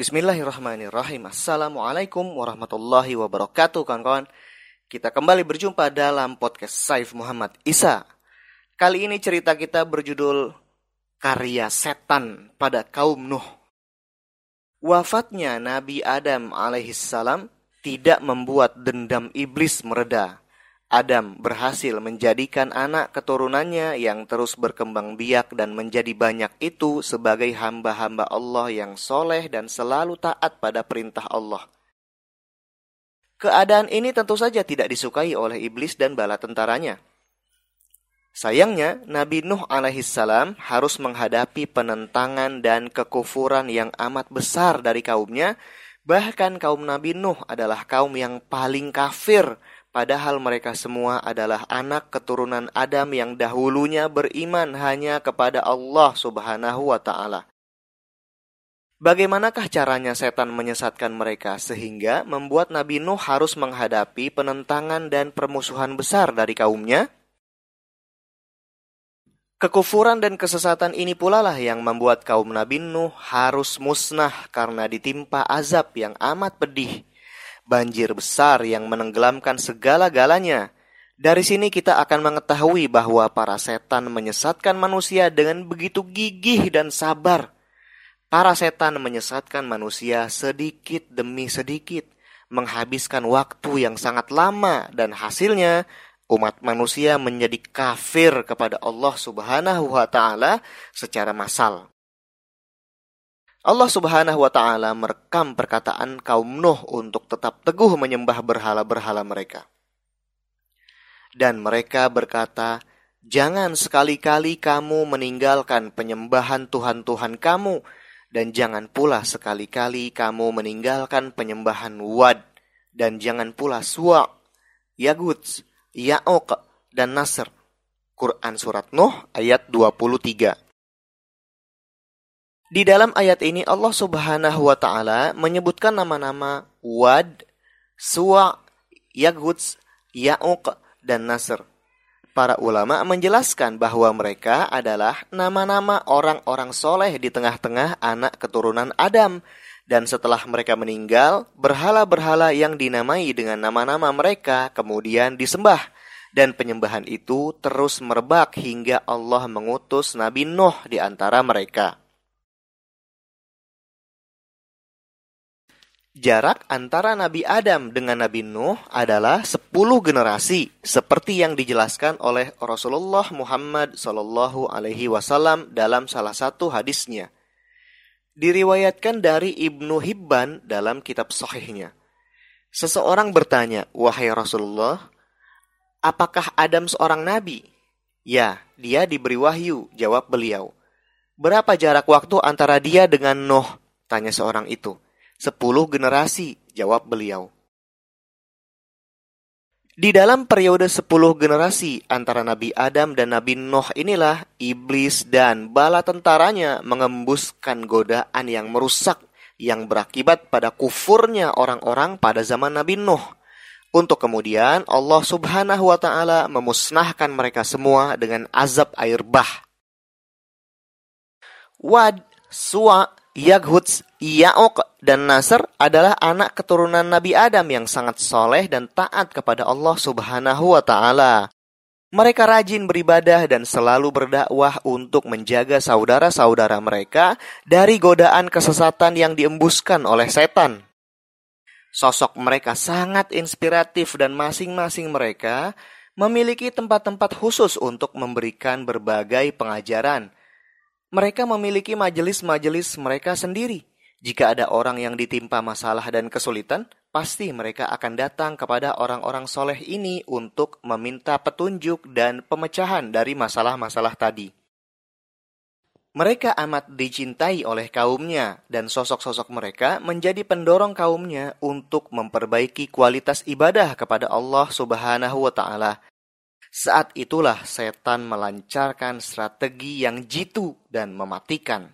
Bismillahirrahmanirrahim. Assalamualaikum warahmatullahi wabarakatuh, kawan-kawan. Kita kembali berjumpa dalam podcast Saif Muhammad Isa. Kali ini cerita kita berjudul Karya Setan pada Kaum Nuh. Wafatnya Nabi Adam alaihissalam tidak membuat dendam iblis mereda. Adam berhasil menjadikan anak keturunannya yang terus berkembang biak dan menjadi banyak itu sebagai hamba-hamba Allah yang soleh dan selalu taat pada perintah Allah. Keadaan ini tentu saja tidak disukai oleh iblis dan bala tentaranya. Sayangnya, Nabi Nuh alaihissalam harus menghadapi penentangan dan kekufuran yang amat besar dari kaumnya. Bahkan kaum Nabi Nuh adalah kaum yang paling kafir Padahal mereka semua adalah anak keturunan Adam yang dahulunya beriman hanya kepada Allah Subhanahu wa Ta'ala. Bagaimanakah caranya setan menyesatkan mereka sehingga membuat Nabi Nuh harus menghadapi penentangan dan permusuhan besar dari kaumnya? Kekufuran dan kesesatan ini pula lah yang membuat kaum Nabi Nuh harus musnah karena ditimpa azab yang amat pedih banjir besar yang menenggelamkan segala-galanya. Dari sini kita akan mengetahui bahwa para setan menyesatkan manusia dengan begitu gigih dan sabar. Para setan menyesatkan manusia sedikit demi sedikit, menghabiskan waktu yang sangat lama dan hasilnya umat manusia menjadi kafir kepada Allah Subhanahu wa taala secara massal. Allah Subhanahu wa taala merekam perkataan kaum Nuh untuk tetap teguh menyembah berhala-berhala mereka. Dan mereka berkata, "Jangan sekali-kali kamu meninggalkan penyembahan tuhan-tuhan kamu dan jangan pula sekali-kali kamu meninggalkan penyembahan Wad dan jangan pula Suwa, Yaguts, Ya'uq dan Nasr." Quran surat Nuh ayat 23. Di dalam ayat ini Allah Subhanahu wa taala menyebutkan nama-nama Wad, Suwa, Yaguts, Ya'uq, dan Nasr. Para ulama menjelaskan bahwa mereka adalah nama-nama orang-orang soleh di tengah-tengah anak keturunan Adam. Dan setelah mereka meninggal, berhala-berhala yang dinamai dengan nama-nama mereka kemudian disembah. Dan penyembahan itu terus merebak hingga Allah mengutus Nabi Nuh di antara mereka. Jarak antara Nabi Adam dengan Nabi Nuh adalah 10 generasi, seperti yang dijelaskan oleh Rasulullah Muhammad Wasallam dalam salah satu hadisnya. Diriwayatkan dari Ibnu Hibban dalam kitab Sahihnya. Seseorang bertanya, wahai Rasulullah, apakah Adam seorang nabi? Ya, dia diberi wahyu, jawab beliau. Berapa jarak waktu antara dia dengan Nuh? Tanya seorang itu. Sepuluh generasi, jawab beliau. Di dalam periode sepuluh generasi antara Nabi Adam dan Nabi Nuh inilah iblis dan bala tentaranya mengembuskan godaan yang merusak yang berakibat pada kufurnya orang-orang pada zaman Nabi Nuh. Untuk kemudian Allah Subhanahu wa taala memusnahkan mereka semua dengan azab air bah. Wad, Suwa, Yaghuts, Ya'uq, dan Nasr adalah anak keturunan Nabi Adam yang sangat soleh dan taat kepada Allah Subhanahu wa Ta'ala. Mereka rajin beribadah dan selalu berdakwah untuk menjaga saudara-saudara mereka dari godaan kesesatan yang diembuskan oleh setan. Sosok mereka sangat inspiratif dan masing-masing mereka memiliki tempat-tempat khusus untuk memberikan berbagai pengajaran mereka memiliki majelis-majelis mereka sendiri. Jika ada orang yang ditimpa masalah dan kesulitan, pasti mereka akan datang kepada orang-orang soleh ini untuk meminta petunjuk dan pemecahan dari masalah-masalah tadi. Mereka amat dicintai oleh kaumnya, dan sosok-sosok mereka menjadi pendorong kaumnya untuk memperbaiki kualitas ibadah kepada Allah Subhanahu wa Ta'ala saat itulah setan melancarkan strategi yang jitu dan mematikan.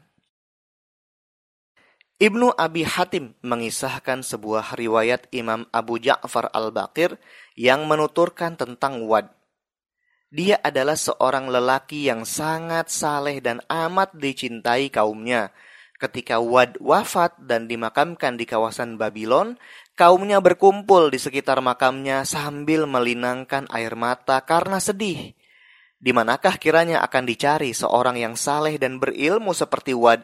Ibnu Abi Hatim mengisahkan sebuah riwayat Imam Abu Ja'far al-Baqir yang menuturkan tentang Wad. Dia adalah seorang lelaki yang sangat saleh dan amat dicintai kaumnya. Ketika Wad wafat dan dimakamkan di kawasan Babylon, kaumnya berkumpul di sekitar makamnya sambil melinangkan air mata karena sedih. Di manakah kiranya akan dicari seorang yang saleh dan berilmu seperti Wad?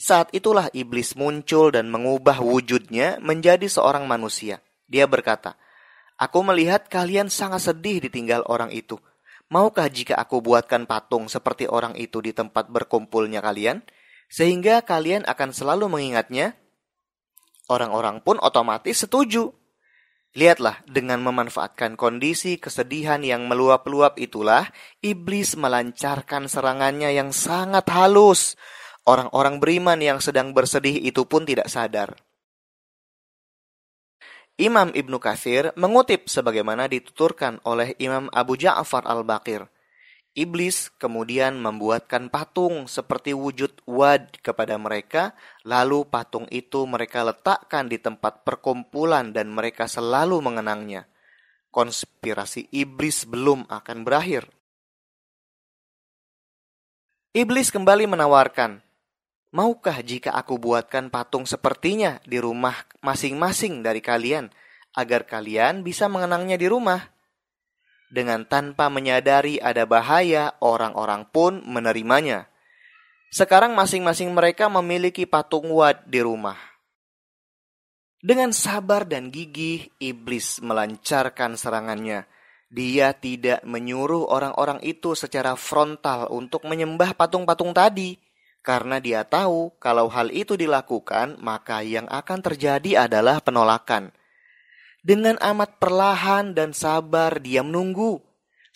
Saat itulah iblis muncul dan mengubah wujudnya menjadi seorang manusia. Dia berkata, Aku melihat kalian sangat sedih ditinggal orang itu. Maukah jika aku buatkan patung seperti orang itu di tempat berkumpulnya kalian? Sehingga kalian akan selalu mengingatnya. Orang-orang pun otomatis setuju. Lihatlah, dengan memanfaatkan kondisi kesedihan yang meluap-luap itulah, iblis melancarkan serangannya yang sangat halus. Orang-orang beriman yang sedang bersedih itu pun tidak sadar. Imam Ibnu Katsir mengutip sebagaimana dituturkan oleh Imam Abu Ja'far Al-Baqir. Iblis kemudian membuatkan patung seperti wujud wad kepada mereka, lalu patung itu mereka letakkan di tempat perkumpulan dan mereka selalu mengenangnya. Konspirasi iblis belum akan berakhir. Iblis kembali menawarkan, Maukah jika aku buatkan patung sepertinya di rumah masing-masing dari kalian, agar kalian bisa mengenangnya di rumah? Dengan tanpa menyadari ada bahaya, orang-orang pun menerimanya. Sekarang masing-masing mereka memiliki patung Wad di rumah. Dengan sabar dan gigih, iblis melancarkan serangannya. Dia tidak menyuruh orang-orang itu secara frontal untuk menyembah patung-patung tadi, karena dia tahu kalau hal itu dilakukan, maka yang akan terjadi adalah penolakan. Dengan amat perlahan dan sabar dia menunggu.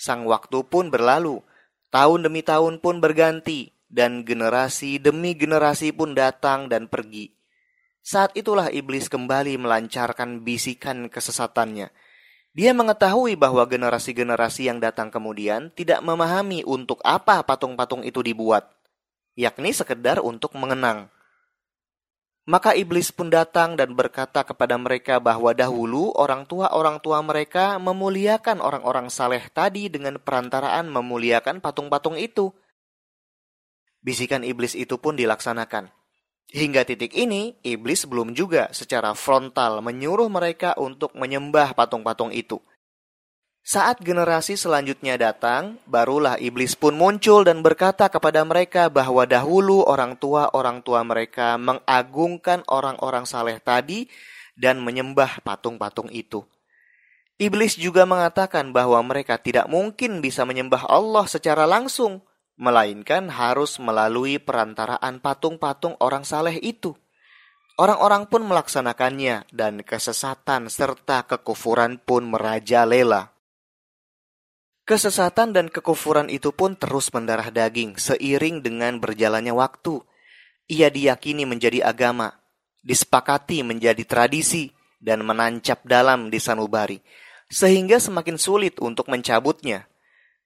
Sang waktu pun berlalu, tahun demi tahun pun berganti, dan generasi demi generasi pun datang dan pergi. Saat itulah iblis kembali melancarkan bisikan kesesatannya. Dia mengetahui bahwa generasi-generasi yang datang kemudian tidak memahami untuk apa patung-patung itu dibuat, yakni sekedar untuk mengenang. Maka iblis pun datang dan berkata kepada mereka bahwa dahulu orang tua-orang tua mereka memuliakan orang-orang saleh tadi dengan perantaraan memuliakan patung-patung itu. Bisikan iblis itu pun dilaksanakan. Hingga titik ini, iblis belum juga secara frontal menyuruh mereka untuk menyembah patung-patung itu. Saat generasi selanjutnya datang, barulah iblis pun muncul dan berkata kepada mereka bahwa dahulu orang tua-orang tua mereka mengagungkan orang-orang saleh tadi dan menyembah patung-patung itu. Iblis juga mengatakan bahwa mereka tidak mungkin bisa menyembah Allah secara langsung, melainkan harus melalui perantaraan patung-patung orang saleh itu. Orang-orang pun melaksanakannya, dan kesesatan serta kekufuran pun merajalela. Kesesatan dan kekufuran itu pun terus mendarah daging seiring dengan berjalannya waktu. Ia diyakini menjadi agama, disepakati menjadi tradisi, dan menancap dalam di sanubari, sehingga semakin sulit untuk mencabutnya.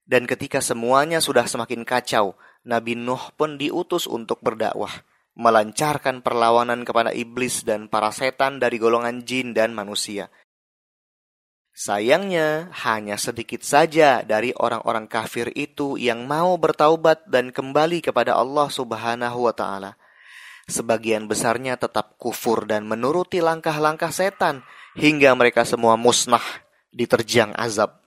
Dan ketika semuanya sudah semakin kacau, Nabi Nuh pun diutus untuk berdakwah, melancarkan perlawanan kepada iblis dan para setan dari golongan jin dan manusia. Sayangnya, hanya sedikit saja dari orang-orang kafir itu yang mau bertaubat dan kembali kepada Allah Subhanahu wa Ta'ala. Sebagian besarnya tetap kufur dan menuruti langkah-langkah setan hingga mereka semua musnah diterjang azab.